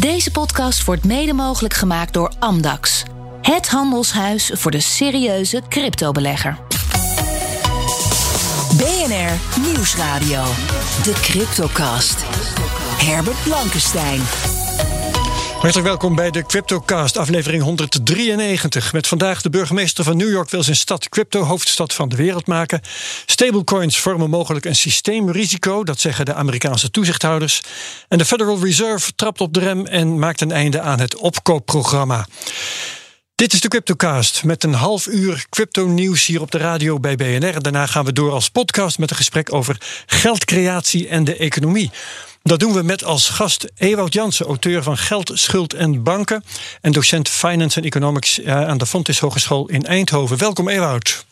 Deze podcast wordt mede mogelijk gemaakt door Amdax. Het handelshuis voor de serieuze cryptobelegger. BNR Nieuwsradio. De Cryptocast. Herbert Blankenstein. Hartelijk welkom bij de CryptoCast, aflevering 193. Met vandaag de burgemeester van New York wil zijn stad crypto hoofdstad van de wereld maken. Stablecoins vormen mogelijk een systeemrisico, dat zeggen de Amerikaanse toezichthouders. En de Federal Reserve trapt op de rem en maakt een einde aan het opkoopprogramma. Dit is de CryptoCast met een half uur crypto-nieuws hier op de radio bij BNR. Daarna gaan we door als podcast met een gesprek over geldcreatie en de economie. Dat doen we met als gast Ewout Jansen, auteur van Geld, Schuld en Banken en docent Finance en Economics eh, aan de Fontys Hogeschool in Eindhoven. Welkom Ewout.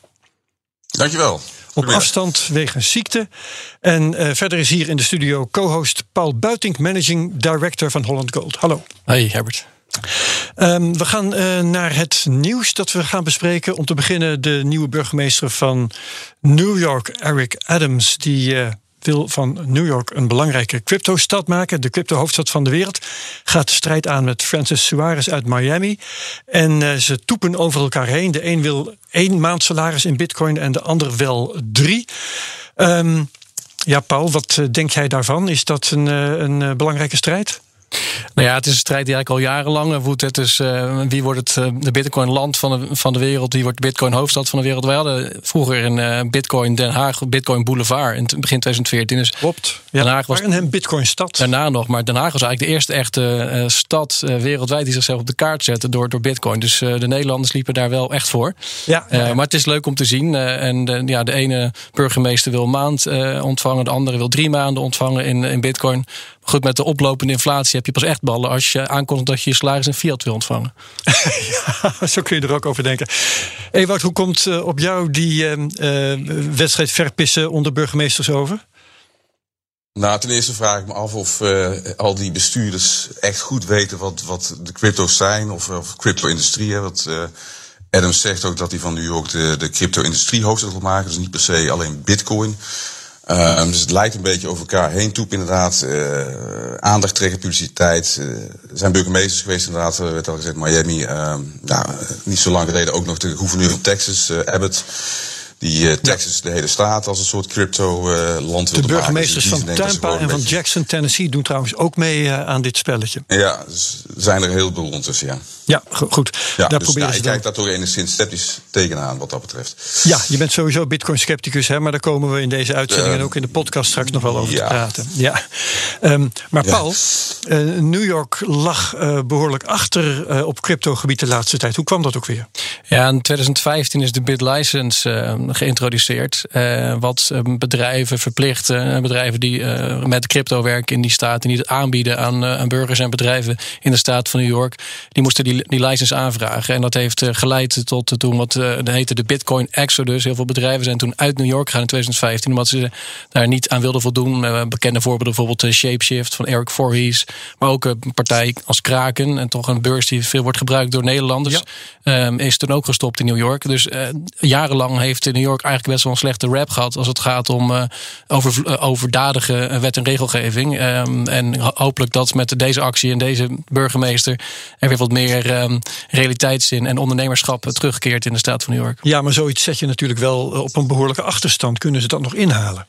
Dankjewel. Op afstand wegens ziekte. En uh, verder is hier in de studio co-host Paul Buiting, Managing Director van Holland Gold. Hallo. Hey Herbert. Um, we gaan uh, naar het nieuws dat we gaan bespreken. Om te beginnen de nieuwe burgemeester van New York, Eric Adams, die uh, wil van New York een belangrijke crypto-stad maken. De crypto-hoofdstad van de wereld. Gaat de strijd aan met Francis Suarez uit Miami. En uh, ze toepen over elkaar heen. De een wil één maand salaris in bitcoin en de ander wel drie. Um, ja, Paul, wat denk jij daarvan? Is dat een, een belangrijke strijd? Nou ja, het is een strijd die eigenlijk al jarenlang woedt. Het is uh, wie wordt het uh, de Bitcoin-land van de, van de wereld, wie wordt de Bitcoin-hoofdstad van de wereld. Wij hadden vroeger in uh, Bitcoin Den Haag, Bitcoin Boulevard in begin 2014. Dus Klopt. Ja, Den Haag was een Bitcoin-stad. Daarna nog, maar Den Haag was eigenlijk de eerste echte stad wereldwijd die zichzelf op de kaart zette door, door Bitcoin. Dus de Nederlanders liepen daar wel echt voor. Ja, ja. maar het is leuk om te zien. en de, ja, de ene burgemeester wil een maand ontvangen, de andere wil drie maanden ontvangen in, in Bitcoin. Goed, met de oplopende inflatie heb je pas echt ballen als je aankondigt dat je je salaris in fiat wil ontvangen. ja, zo kun je er ook over denken. Ewout, hoe komt uh, op jou die uh, uh, wedstrijd verpissen onder burgemeesters over? Nou, ten eerste vraag ik me af of al die bestuurders echt goed weten wat, wat de crypto's zijn of, of crypto-industrie. Wat Adams zegt ook dat hij van New York de, de crypto-industrie hoofdstad wil maken. Dus niet per se alleen bitcoin. Uh, dus het lijkt een beetje over elkaar heen toe, inderdaad. Uh, aandacht trekken, publiciteit. Uh, er zijn burgemeesters geweest, inderdaad, werd al gezegd, Miami. nou, niet zo lang geleden ook nog de gouverneur van Texas, Abbott. Die Texas, de hele staat, als een soort crypto-land wil De burgemeesters dus van Tampa en van Jackson, Tennessee doen trouwens ook mee aan dit spelletje. Ja, dus zijn er heel veel ondertussen, ja. Ja, goed. Ja, daar dus nou, ik kijk daar toch enigszins sceptisch tegenaan wat dat betreft. Ja, je bent sowieso Bitcoin-scepticus, hè, maar daar komen we in deze uitzending uh, en ook in de podcast straks nog wel over ja. te praten. Ja. Um, maar Paul, ja. uh, New York lag uh, behoorlijk achter uh, op cryptogebied de laatste tijd. Hoe kwam dat ook weer? Ja, in 2015 is de BitLicense geïntroduceerd. wat bedrijven verplicht, bedrijven die met crypto werken in die staat en die het aanbieden aan, aan burgers en bedrijven in de staat van New York, die moesten die die license aanvragen. En dat heeft geleid tot toen wat heette de Bitcoin Exodus. Heel veel bedrijven zijn toen uit New York gegaan in 2015, omdat ze daar niet aan wilden voldoen. Bekende voorbeelden bijvoorbeeld Shapeshift van Eric Voorhees, maar ook een partij als Kraken en toch een beurs die veel wordt gebruikt door Nederlanders. Ja. Um, is toen ook gestopt in New York. Dus jarenlang heeft New York eigenlijk best wel een slechte rap gehad als het gaat om uh, over, uh, overdadige wet en regelgeving. Um, en hopelijk dat met deze actie en deze burgemeester er weer wat meer um, realiteitszin en ondernemerschap terugkeert in de staat van New York. Ja, maar zoiets zet je natuurlijk wel op een behoorlijke achterstand. Kunnen ze dat nog inhalen?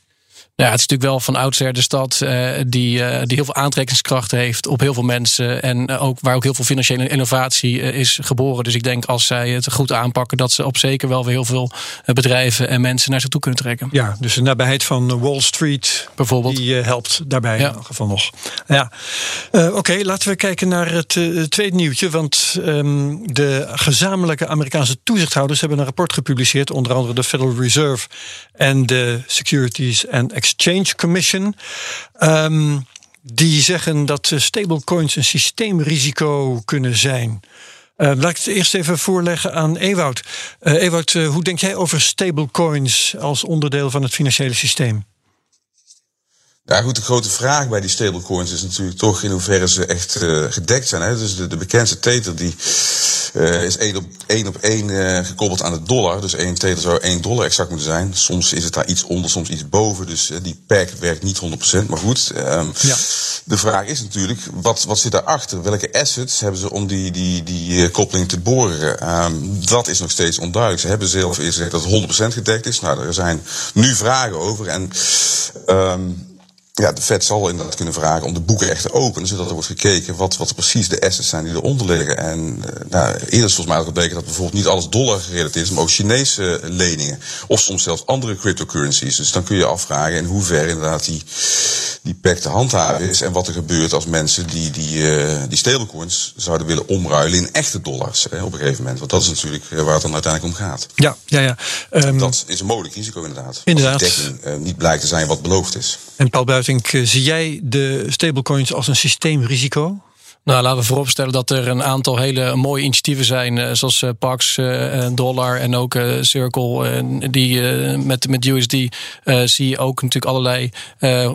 Ja, het is natuurlijk wel van oudsher de stad uh, die, uh, die heel veel aantrekkingskracht heeft op heel veel mensen. En uh, ook waar ook heel veel financiële innovatie is geboren. Dus ik denk als zij het goed aanpakken, dat ze op zeker wel weer heel veel bedrijven en mensen naar zich toe kunnen trekken. Ja, dus de nabijheid van Wall Street bijvoorbeeld. Die helpt daarbij ja. in elk geval nog. Ja. Oké, okay, laten we kijken naar het tweede nieuwtje. Want um, de gezamenlijke Amerikaanse toezichthouders hebben een rapport gepubliceerd. Onder andere de Federal Reserve en de Securities and Exchange Commission. Um, die zeggen dat stablecoins een systeemrisico kunnen zijn. Uh, laat ik het eerst even voorleggen aan Ewout. Uh, Ewout, hoe denk jij over stablecoins als onderdeel van het financiële systeem? Ja, goed, de grote vraag bij die stablecoins is natuurlijk toch in hoeverre ze echt uh, gedekt zijn. Hè? Dus de, de bekendste Tether die, uh, is één op één, op één uh, gekoppeld aan de dollar. Dus één Tether zou één dollar exact moeten zijn. Soms is het daar iets onder, soms iets boven. Dus die pack werkt niet 100%. Maar goed, um, ja. de vraag is natuurlijk, wat, wat zit daarachter? Welke assets hebben ze om die, die, die koppeling te boren? Um, dat is nog steeds onduidelijk. Ze hebben zelf eerst gezegd dat het 100% gedekt is. Nou, er zijn nu vragen over. En um, ja, de Fed zal inderdaad kunnen vragen om de boeken echt te openen, zodat er wordt gekeken wat, wat precies de assets zijn die eronder liggen. En uh, nou, eerder is volgens mij al gebleken dat bijvoorbeeld niet alles dollar gerelateerd is, maar ook Chinese leningen. Of soms zelfs andere cryptocurrencies. Dus dan kun je afvragen in hoeverre inderdaad die, die pack te handhaven is. En wat er gebeurt als mensen die, die, uh, die stablecoins zouden willen omruilen in echte dollars hè, op een gegeven moment. Want dat is natuurlijk eh, waar het dan uiteindelijk om gaat. Ja, ja, ja. Um, dat is een mogelijk risico inderdaad. Inderdaad. Als de dekking uh, niet blijkt te zijn wat beloofd is. En Paul Buitink, zie jij de stablecoins als een systeemrisico? Nou, laten we vooropstellen dat er een aantal hele mooie initiatieven zijn, eh, zoals uh, Pax, uh, Dollar en ook Circle, die met, met USD zie je ook natuurlijk allerlei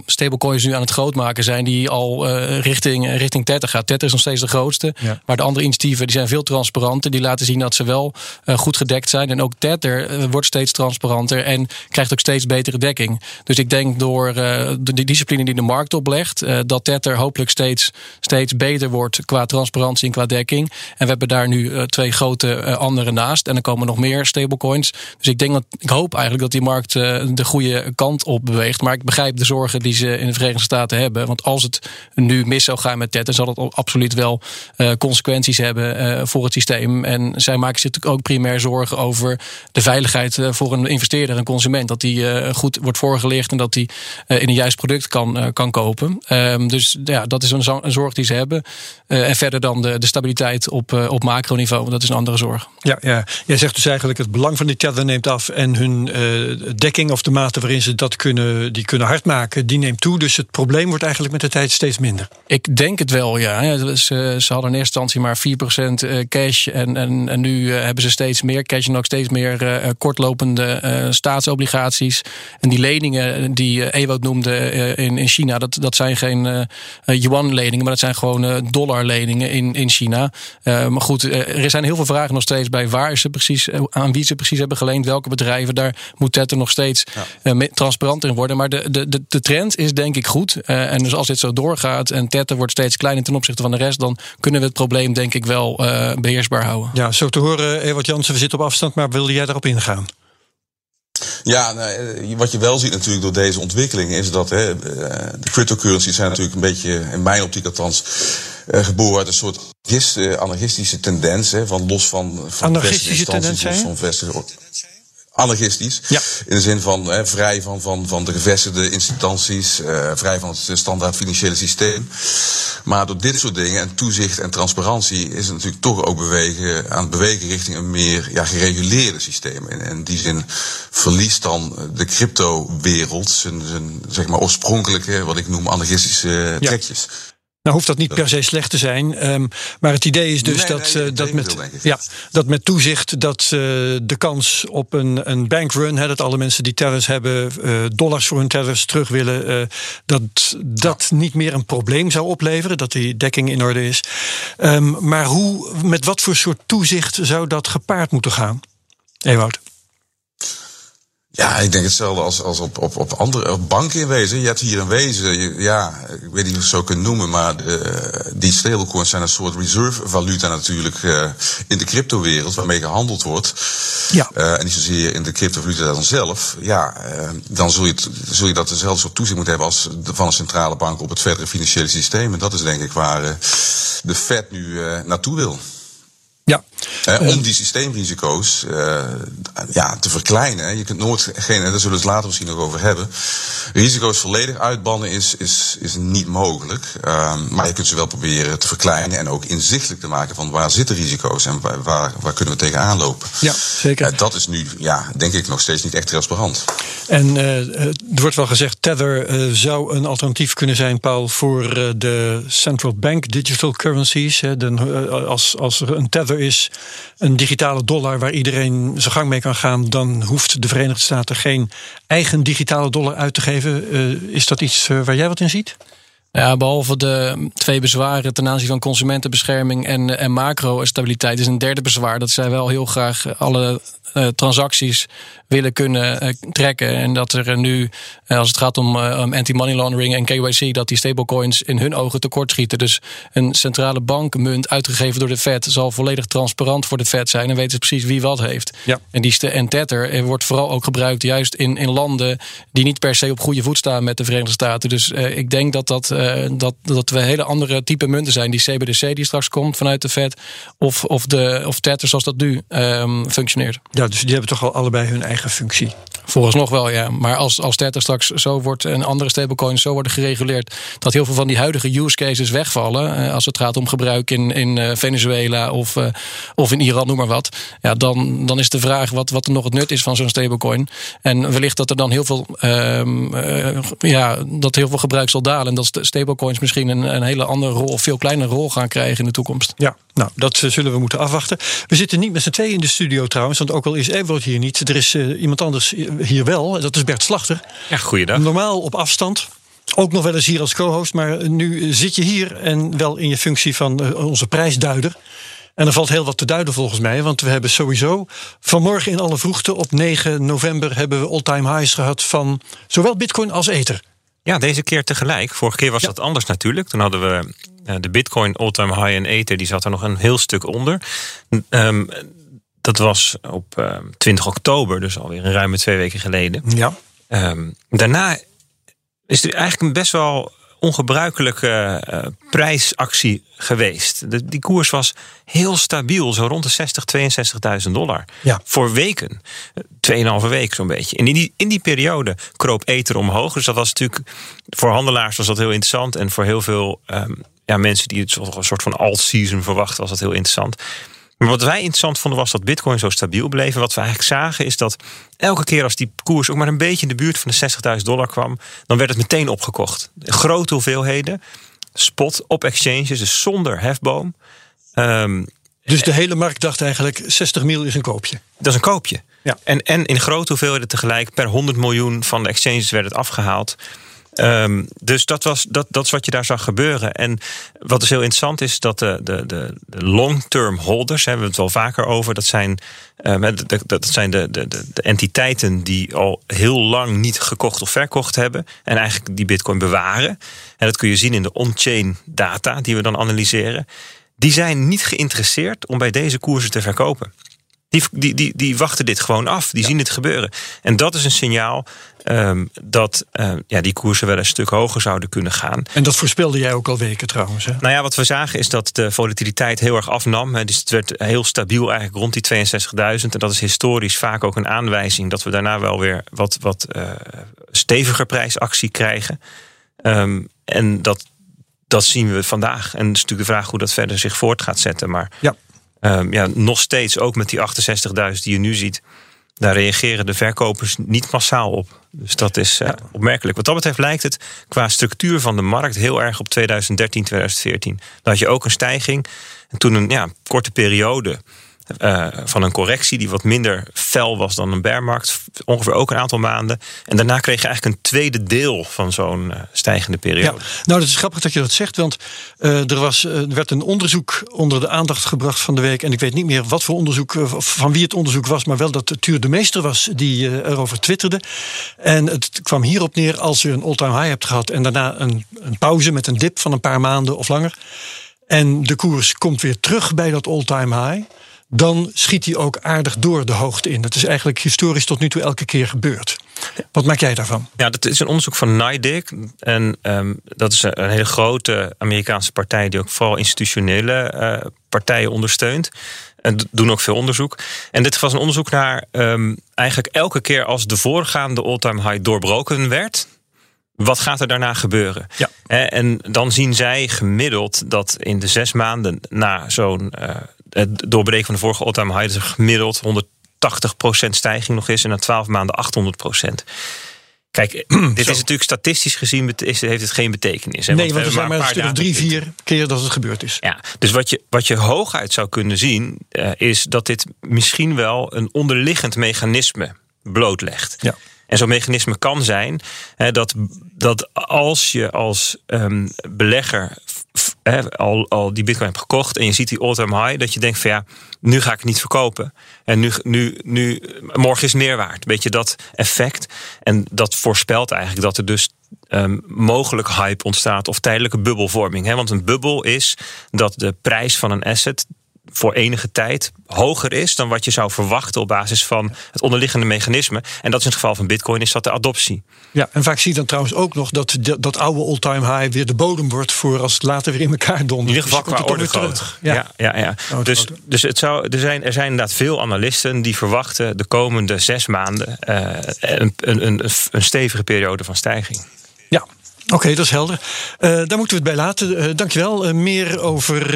stablecoins nu aan het grootmaken zijn, die al richting, richting Tether gaat. Tether is nog steeds de grootste, ja. maar de andere initiatieven die zijn veel transparanter, die laten zien dat ze wel goed gedekt zijn. En ook Tether wordt steeds transparanter en krijgt ook steeds betere dekking. Dus ik denk door de discipline die de markt oplegt, dat Tether hopelijk steeds, steeds beter wordt wordt qua transparantie en qua dekking. En we hebben daar nu uh, twee grote uh, andere naast. En er komen nog meer stablecoins. Dus ik denk dat ik hoop eigenlijk dat die markt uh, de goede kant op beweegt. Maar ik begrijp de zorgen die ze in de Verenigde Staten hebben. Want als het nu mis zou gaan met Tether, zal het absoluut wel consequenties hebben voor het systeem. En zij maken zich natuurlijk ook primair zorgen over de veiligheid voor een investeerder en consument. Dat die goed wordt voorgelicht en dat die in een juist product kan, kan kopen. Um, dus ja, dat is een, een zorg die ze hebben. Uh, en verder dan de, de stabiliteit op, uh, op macroniveau. Dat is een andere zorg. Ja, ja, jij zegt dus eigenlijk het belang van die tether neemt af. En hun uh, dekking of de mate waarin ze dat kunnen, die kunnen hard maken, die neemt toe. Dus het probleem wordt eigenlijk met de tijd steeds minder. Ik denk het wel, ja. Ze, ze hadden in eerste instantie maar 4% cash. En, en, en nu hebben ze steeds meer cash en ook steeds meer kortlopende staatsobligaties. En die leningen die Ewout noemde in, in China, dat, dat zijn geen yuan-leningen, maar dat zijn gewoon dollarleningen in, in China. Uh, maar goed, eh, er zijn heel veel vragen nog steeds bij waar ze precies, eh, aan wie ze precies hebben geleend, welke bedrijven. Daar moet Tether nog steeds ja. transparanter in worden. Maar de, de, de, de trend is denk ik goed. en dus als dit zo doorgaat en Tether wordt steeds kleiner ten opzichte van de rest, dan kunnen we het probleem denk ik wel beheersbaar houden. Ja, zo te horen, Ewart Jansen, we zitten op afstand, maar wilde jij daarop ingaan? Ja, nou, wat je wel ziet natuurlijk door deze ontwikkeling is dat hè, de cryptocurrencies zijn natuurlijk een beetje, in mijn optiek althans, geboren uit een soort gist, uh, anarchistische tendens. Hè, van los van, van anarchistische tendens, los van vestige anarchistisch. Ja. In de zin van hè, vrij van, van, van de gevestigde instanties, uh, vrij van het standaard financiële systeem. Maar door dit soort dingen en toezicht en transparantie is het natuurlijk toch ook bewegen, aan het bewegen richting een meer ja, gereguleerde systeem. En in die zin verliest dan de crypto-wereld zijn, zijn zeg maar oorspronkelijke, wat ik noem anarchistische ja. Nou hoeft dat niet per se slecht te zijn. Um, maar het idee is dus nee, dat, nee, dat, met, ja, dat met toezicht dat uh, de kans op een, een bankrun, hè, dat alle mensen die tellers hebben uh, dollars voor hun tellers terug willen, dat dat ja. niet meer een probleem zou opleveren, dat die dekking in orde is. Um, maar hoe, met wat voor soort toezicht zou dat gepaard moeten gaan? Ewout. Ja, ik denk hetzelfde als, als op, op, op andere op banken in wezen. Je hebt hier een wezen, je, ja, ik weet niet of je het zo kunt noemen, maar de, die stablecoins zijn een soort reserve valuta natuurlijk uh, in de cryptowereld waarmee gehandeld wordt. Ja. Uh, en niet zozeer in de cryptovaluta dan zelf. Ja, uh, dan zul je, zul je dat dezelfde soort toezicht moeten hebben als de, van een centrale bank op het verdere financiële systeem. En dat is denk ik waar de Fed nu naartoe wil. Ja. Uh, om die systeemrisico's uh, ja, te verkleinen. Je kunt nooit geen, daar zullen we het later misschien nog over hebben. Risico's volledig uitbannen is, is, is niet mogelijk. Uh, maar je kunt ze wel proberen te verkleinen en ook inzichtelijk te maken van waar zitten risico's en waar, waar, waar kunnen we tegenaan lopen. Ja, zeker. dat is nu, ja, denk ik, nog steeds niet echt transparant. En er wordt wel gezegd, Tether zou een alternatief kunnen zijn, Paul, voor de central bank digital currencies. De, als, als er een Tether is een digitale dollar waar iedereen zijn gang mee kan gaan, dan hoeft de Verenigde Staten geen eigen digitale dollar uit te geven. is dat iets waar jij wat in ziet? Ja, behalve de twee bezwaren ten aanzien van consumentenbescherming en, en macro-stabiliteit, is een derde bezwaar dat zij wel heel graag alle uh, transacties willen kunnen uh, trekken. En dat er nu, uh, als het gaat om, anti-money laundering en KYC, dat die stablecoins in hun ogen tekortschieten. Dus een centrale bankmunt uitgegeven door de Fed zal volledig transparant voor de Fed zijn. En weten ze precies wie wat heeft. Ja. En, die en Tether wordt vooral ook gebruikt juist in, in landen die niet per se op goede voet staan met de Verenigde Staten. Dus ik denk dat, dat, dat, dat we hele andere type munten zijn. Die CBDC die straks komt vanuit de Fed. Of, of, de, of Tether zoals dat nu um, functioneert. Ja, dus die hebben toch al allebei hun eigen functie. Vooralsnog wel, ja. Maar als, als Tether straks zo wordt en andere stablecoins zo worden gereguleerd, dat heel veel van die huidige use cases wegvallen. Eh, als het gaat om gebruik in, in eh, Venezuela of, uh, of in Iran, noem maar wat. Ja, dan, dan is de vraag wat, wat er nog het nut is van zo'n stablecoin. En wellicht dat er dan heel veel, um, ja, dat heel veel gebruik zal dalen. En dat stablecoins misschien een, een hele andere rol, of veel kleinere rol gaan krijgen in de toekomst. Ja, nou, dat zullen we moeten afwachten. We zitten niet met z'n tweeën in de studio trouwens, want ook al is Ewout hier niet, er is iemand anders hier wel. Dat is Bert Slachter. Ja, goeiedag. Normaal op afstand. Ook nog wel eens hier als co-host, maar nu zit je hier en wel in je functie van eh, onze prijsduider. En er valt heel wat te duiden volgens mij, want we hebben sowieso vanmorgen in alle vroegte op 9 november hebben we all-time highs gehad van zowel Bitcoin als Ether. Ja, deze keer tegelijk. Vorige keer was dat anders natuurlijk. Toen hadden we uh, de Bitcoin all-time high en Ether, die zat er nog een heel stuk onder. Um, dat was op uh, ehm, 20 oktober, dus alweer een ruime twee weken geleden. Ja. Um, daarna is er eigenlijk een best wel ongebruikelijke uh, prijsactie geweest. De, die koers was heel stabiel, zo rond de 60, 62.000 dollar. Ja. Voor weken. Tweeënhalve week zo'n beetje. En in die, in die periode kroop Ether omhoog. Dus dat was natuurlijk, voor handelaars was dat heel interessant. En voor heel veel um, ja, mensen die het een soort van alt-season verwachten, was dat heel interessant. Maar wat wij interessant vonden was dat Bitcoin zo stabiel bleef. En wat we eigenlijk zagen is dat elke keer als die koers ook maar een beetje in de buurt van de 60.000 dollar kwam, dan werd het meteen opgekocht. Grote hoeveelheden, spot op exchanges, dus zonder hefboom. Um, dus de hele markt dacht eigenlijk 60 mil is een koopje. Dat is een koopje. Ja. En, en in grote hoeveelheden tegelijk, per 100 miljoen van de exchanges werd het afgehaald. Um, dus dat, was, dat, dat is wat je daar zag gebeuren. En wat dus heel interessant is, dat de, de, de, long-term holders, hebben we het wel vaker over, dat zijn, um, dat zijn de, de, de entiteiten die al heel lang niet gekocht of verkocht hebben. En eigenlijk die bitcoin bewaren. En dat kun je zien in de on-chain data die we dan analyseren. Die zijn niet geïnteresseerd om bij deze koersen te verkopen. Die, die, die, die wachten dit gewoon af. Die zien het gebeuren. En dat is een signaal um, dat uh, ja, die koersen wel een stuk hoger zouden kunnen gaan. En dat voorspelde jij ook al weken trouwens. Hè? Nou ja, wat we zagen is dat de volatiliteit heel erg afnam. Dus het werd heel stabiel eigenlijk rond die 62.000. En dat is historisch vaak ook een aanwijzing dat we daarna wel weer wat, wat uh, steviger prijsactie krijgen. Um, en dat, dat zien we vandaag. En het is natuurlijk de vraag hoe dat verder zich voort gaat zetten. Maar ja. Um, ja, nog steeds, ook met die 68.000 die je nu ziet, daar reageren de verkopers niet massaal op. Dus dat is uh, opmerkelijk. Wat dat betreft lijkt het qua structuur van de markt heel erg op 2013, 2014. Dan had je ook een stijging. En toen een ja, korte periode uh, van een correctie die wat minder fel was dan een bearmarkt. Ongeveer ook een aantal maanden. En daarna kreeg je eigenlijk een tweede deel van zo'n uh, stijgende periode. Nou, dat is grappig dat je dat zegt. Want uh, er, was, er werd een onderzoek onder de aandacht gebracht van de week. En ik weet niet meer wat voor onderzoek, van wie het onderzoek was. Maar wel dat het Tuur de Meester was die erover twitterde. En het kwam hierop neer als je een all-time high hebt gehad. En daarna een, een pauze met een dip van een paar maanden of langer. En de koers komt weer terug bij dat all-time high dan schiet hij ook aardig door de hoogte in. Dat is eigenlijk historisch tot nu toe elke keer gebeurd. Wat maak jij daarvan? Ja, dat is een onderzoek van NIDIC. En um, dat is een hele grote Amerikaanse partij die ook vooral institutionele uh, partijen ondersteunt. En doen ook veel onderzoek. En dit was een onderzoek naar um, eigenlijk elke keer als de voorgaande all-time high doorbroken werd. Wat gaat er daarna gebeuren? Ja. En dan zien zij gemiddeld dat in de zes maanden na zo'n uh, het doorbreken van de vorige all-time high er gemiddeld 180% stijging nog is en na 12 maanden 800%. Kijk, dit is natuurlijk statistisch gezien heeft het geen betekenis. Hè? Nee, want, er zijn maar een stuk of drie, vier keer dat het gebeurd is. Ja, dus wat je, wat je hooguit zou kunnen zien, uh, is dat dit misschien wel een onderliggend mechanisme blootlegt. Ja. En zo'n mechanisme kan zijn hè, dat, dat als je als um, belegger al, al die bitcoin hebt gekocht en je ziet die all-time high, dat je denkt van ja, nu ga ik het niet verkopen. En nu, nu, nu, morgen is meer waard. Weet je dat effect? En dat voorspelt eigenlijk dat er dus um, mogelijk hype ontstaat of tijdelijke bubbelvorming. Hè? Want een bubbel is dat de prijs van een asset voor enige tijd hoger is dan wat je zou verwachten op basis van het onderliggende mechanisme. En dat is in het geval van Bitcoin, is dat de adoptie. Ja, en vaak zie je dan trouwens ook nog dat dat oude all-time high weer de bodem wordt voor als het later weer in elkaar dondert. In ieder geval dus qua orde groot. Ja, ja, ja. ja. Dus, dus het zou, er, zijn, er zijn inderdaad veel analisten die verwachten de komende zes maanden uh, een, een, een, een stevige periode van stijging. Ja, Oké, dat is helder. Uh, daar moeten we het bij laten. Uh, dankjewel. Uh, meer over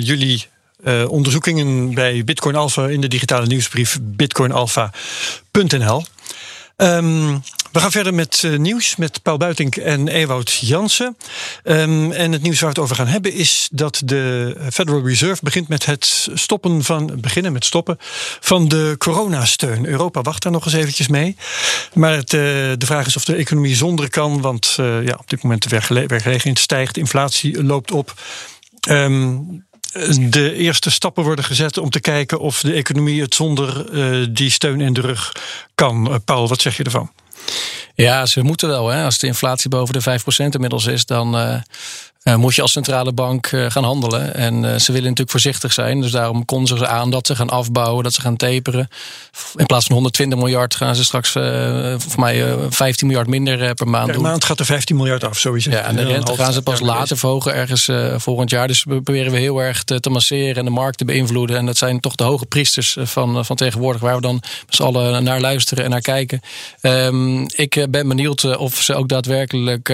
jullie uh, onderzoekingen bij Bitcoin Alpha in de digitale nieuwsbrief bitcoinalpha.nl. Um, we gaan verder met uh, nieuws met Paul Buitink en Ewout Jansen. Um, en het nieuws waar we het over gaan hebben is dat de Federal Reserve begint met het stoppen van, beginnen met stoppen van de coronasteun. Europa wacht daar nog eens eventjes mee. Maar het, uh, de vraag is of de economie zonder kan, want ja, op dit moment de werkgelegenheid stijgt, inflatie loopt op. Um, de eerste stappen worden gezet om te kijken of de economie het zonder uh, die steun in de rug kan. Uh, Paul, wat zeg je ervan? Ja, ze moeten wel. Hè. Als de inflatie boven de 5% inmiddels is, dan uh, moet je als centrale bank uh, gaan handelen. En uh, ze willen natuurlijk voorzichtig zijn. Dus daarom kondigen ze aan dat ze gaan afbouwen, dat ze gaan taperen. In plaats van 120 miljard gaan ze straks voor mij 15 miljard minder per maand per doen. maand gaat er 15 miljard af, sowieso. Ja, en de rente gaan ze pas later verhogen, ergens volgend jaar. Dus we proberen we heel erg te, te, masseren en de markt te beïnvloeden. En dat zijn toch de hoge priesters van, van tegenwoordig, waar we dan met z'n allen naar luisteren en naar kijken. Um, ik ben benieuwd of ze ook daadwerkelijk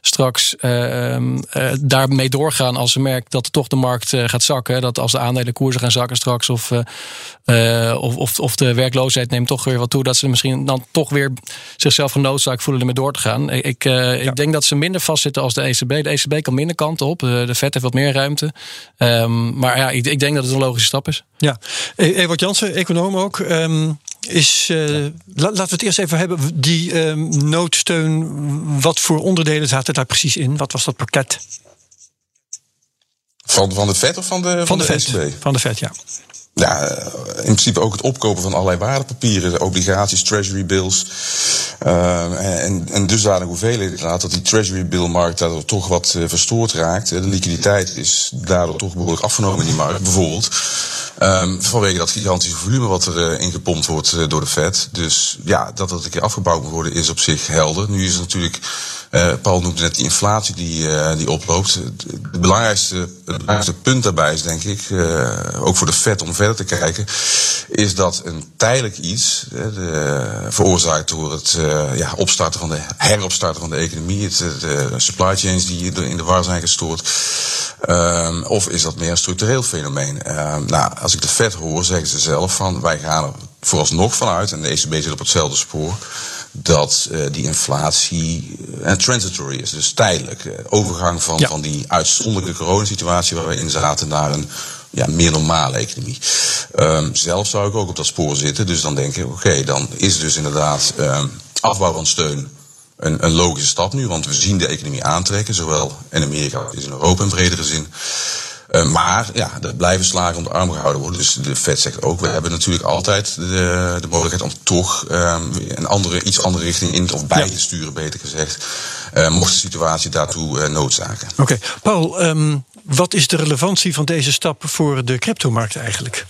straks ehm, uh, daarmee doorgaan als ze merkt dat toch de markt uh, gaat zakken. Dat als de aandelenkoersen gaan zakken straks of, uh, of, of, of, de werkloosheid neemt toch weer wat toe. Dat ze misschien dan toch weer zichzelf genoodzaakt voelen ermee door te gaan. Ik, ja. ik denk dat ze minder vastzitten als de ECB. De ECB kan minder kanten op. De Fed heeft wat meer ruimte. Um, maar ja, ik, ik, denk dat het een logische stap is. Ja, e-, Ewart Jansen, econoom ook. Um, is, uh, la, laten we het eerst even hebben, die uh, noodsteun, wat voor onderdelen zaten daar precies in? Wat was dat pakket? Van, van de vet of van de, van, van de, de, vet? Van de vet, ja. Ja, in principe ook het opkopen van allerlei waardepapieren, obligaties, treasury bills. Uh, en, en dusdanig hoeveelheden inderdaad dat die treasury bill markt daardoor toch wat uh, verstoord raakt. De liquiditeit is daardoor toch behoorlijk afgenomen in die markt, bijvoorbeeld. Um, vanwege dat gigantische volume wat er uh, ingepompt wordt door de Fed. Dus ja, dat dat een keer afgebouwd moet worden is op zich helder. Nu is het natuurlijk, Paul noemde net die inflatie die, die oploopt. Het belangrijkste, het belangrijkste punt daarbij is denk ik, uh, ook voor de Fed om verder te kijken, is dat een tijdelijk iets, de, veroorzaakt door het ja, opstarten van de, heropstarten van de economie, het, de supply chains die in de war zijn gestoord, um, of is dat meer een structureel fenomeen? Um, nou, als ik de Fed hoor, zeggen ze zelf van wij gaan er vooralsnog vanuit, en de ECB zit op hetzelfde spoor, dat uh, die inflatie uh, transitory is, dus tijdelijk. Uh, overgang van, ja. van die uitzonderlijke coronasituatie waar we in zaten naar een ja, meer normale economie. Um, zelf zou ik ook op dat spoor zitten, dus dan denk ik, oké, okay, dan is dus inderdaad um, afbouw van steun een, een logische stap nu, want we zien de economie aantrekken, zowel in Amerika als in Europa in bredere zin. Uh, maar ja, er blijven slagen om de arm gehouden worden. Dus de Fed zegt ook, we hebben natuurlijk altijd de, de mogelijkheid om toch um, een andere, iets andere richting in of bij te sturen, beter gezegd. Uh, mocht de situatie daartoe uh, noodzaken. Oké, okay. Paul, um, wat is de relevantie van deze stap voor de cryptomarkt eigenlijk?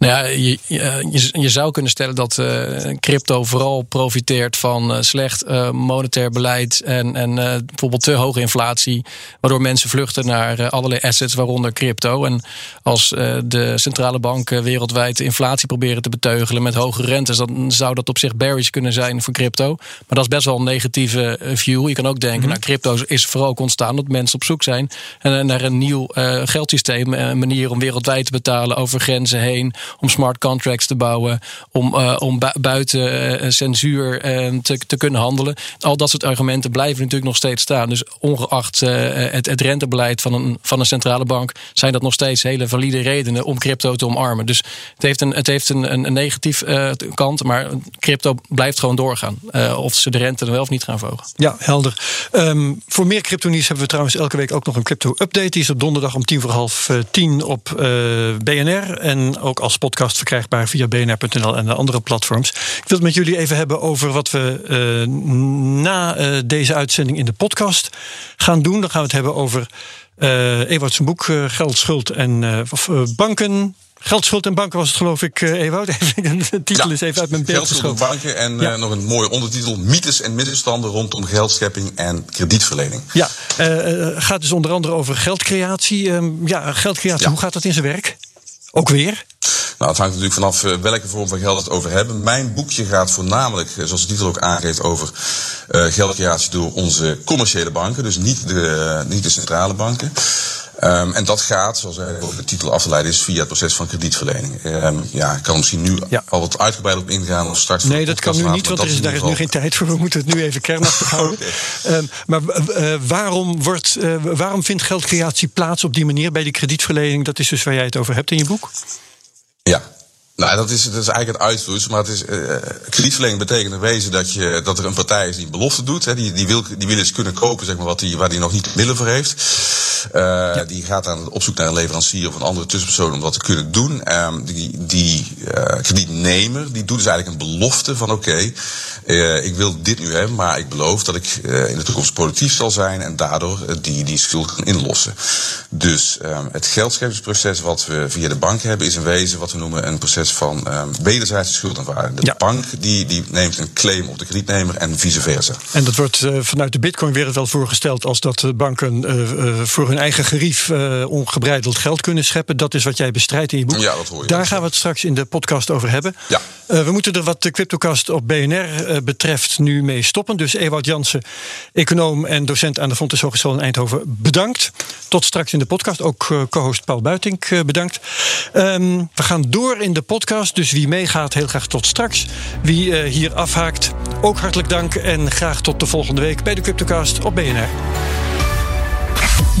Nou ja, je, je, je, zou kunnen stellen dat uh, crypto vooral profiteert van uh, slecht uh, monetair beleid en, en bijvoorbeeld te hoge inflatie, waardoor mensen vluchten naar allerlei assets, waaronder crypto. En als de centrale banken wereldwijd de inflatie proberen te beteugelen met hoge rentes, dan zou dat op zich bearish kunnen zijn voor crypto. Maar dat is best wel een negatieve view. Je kan ook denken, mm -hmm. nou, crypto is vooral ontstaan dat mensen op zoek zijn naar een nieuw geldsysteem, een manier om wereldwijd te betalen over grenzen heen om smart contracts te bouwen, om, om buiten censuur te, te kunnen handelen. Al dat soort argumenten blijven natuurlijk nog steeds staan. Dus ongeacht het, het rentebeleid van een, van een centrale bank, zijn dat nog steeds hele valide redenen om crypto te omarmen. Dus het heeft een, het heeft een, een, negatief kant, maar crypto blijft gewoon doorgaan. of ze de rente er wel of niet gaan verhogen. Ja, helder. Um, voor meer crypto-nieuws hebben we trouwens elke week ook nog een crypto-update. Die is op donderdag om tien voor half eh, tien op BNR. En ook als podcast verkrijgbaar via bnr.nl en de andere platforms. Ik wil het met jullie even hebben over wat we uh, na deze uitzending in de podcast gaan doen. Dan gaan we het hebben over uh, Ewout zijn boek Geld, Schuld en Banken. Geldschuld en banken was het geloof ik, Ewout. de titel is even uit mijn beeld Geldschuld en banken en ja. uh, nog een mooie ondertitel. Mythes en misverstanden rondom geldschepping en kredietverlening. Ja, uh, gaat dus onder andere over geldcreatie. Ehm, ja, geldcreatie, ja. hoe gaat dat in zijn werk? Ook weer? Nou, het hangt natuurlijk vanaf uh, welke vorm van geld het over hebben. Mijn boekje gaat voornamelijk, zoals de titel ook aangeeft, over uh, geldcreatie door onze commerciële banken. Dus niet de, niet de centrale banken. Um, en dat gaat, zoals ook de titel af te leiden is, via het proces van kredietverlening. Um, ja, ik kan misschien nu ja. al wat uitgebreid op ingaan of start Nee, dat kan nu niet, want er is, daar is nu geen tijd voor. We moeten het nu even kernachtig houden. okay. um, maar uh, waarom, wordt, uh, waarom vindt geldcreatie plaats op die manier bij die kredietverlening? Dat is dus waar jij het over hebt in je boek. Ja, nou, dat is, dat is eigenlijk het uitvloeisel. Maar het is, uh, kredietverlening betekent in wezen dat, je, dat er een partij is die een belofte doet. Hè, die, die, wil, die wil eens kunnen kopen zeg maar, wat die, waar die nog niet middelen voor heeft. Uh, ja. Die gaat aan op zoek naar een leverancier of een andere tussenpersoon om dat te kunnen doen. Um, die die kredietnemer die doet dus eigenlijk een belofte van oké, okay, ik wil dit nu hebben, maar ik beloof dat ik in de toekomst productief zal zijn en daardoor die, die schuld kan inlossen. Dus um, het geldscheppingsproces wat we via de bank hebben is in wezen wat we noemen een proces van um, wederzijdse schuldaanvaarding. De ja. bank die, die neemt een claim op de kredietnemer en vice versa. En dat wordt uh, vanuit de Bitcoin-wereld wel voorgesteld als dat banken uh, uh, voor hun eigen gerief ongebreideld geld kunnen scheppen. Dat is wat jij bestrijdt in je boek. Ja, dat hoor je. Daar gaan we het straks in de podcast over hebben. Ja. we moeten er wat de CryptoCast op BNR betreft nu mee stoppen. Dus Ewout Jansen, econoom en docent aan de Fontes Hogeschool in Eindhoven, bedankt. Tot straks in de podcast. Ook co-host Paul Buitink bedankt. Um, we gaan door in de podcast podcast. Dus wie meegaat, heel graag tot straks. Wie uh, hier afhaakt, ook hartelijk dank. En graag tot de volgende week bij de Cryptocast op BNR.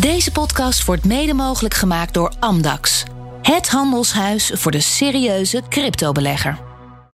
Deze podcast wordt mede mogelijk gemaakt door Amdax. Het handelshuis voor de serieuze cryptobelegger.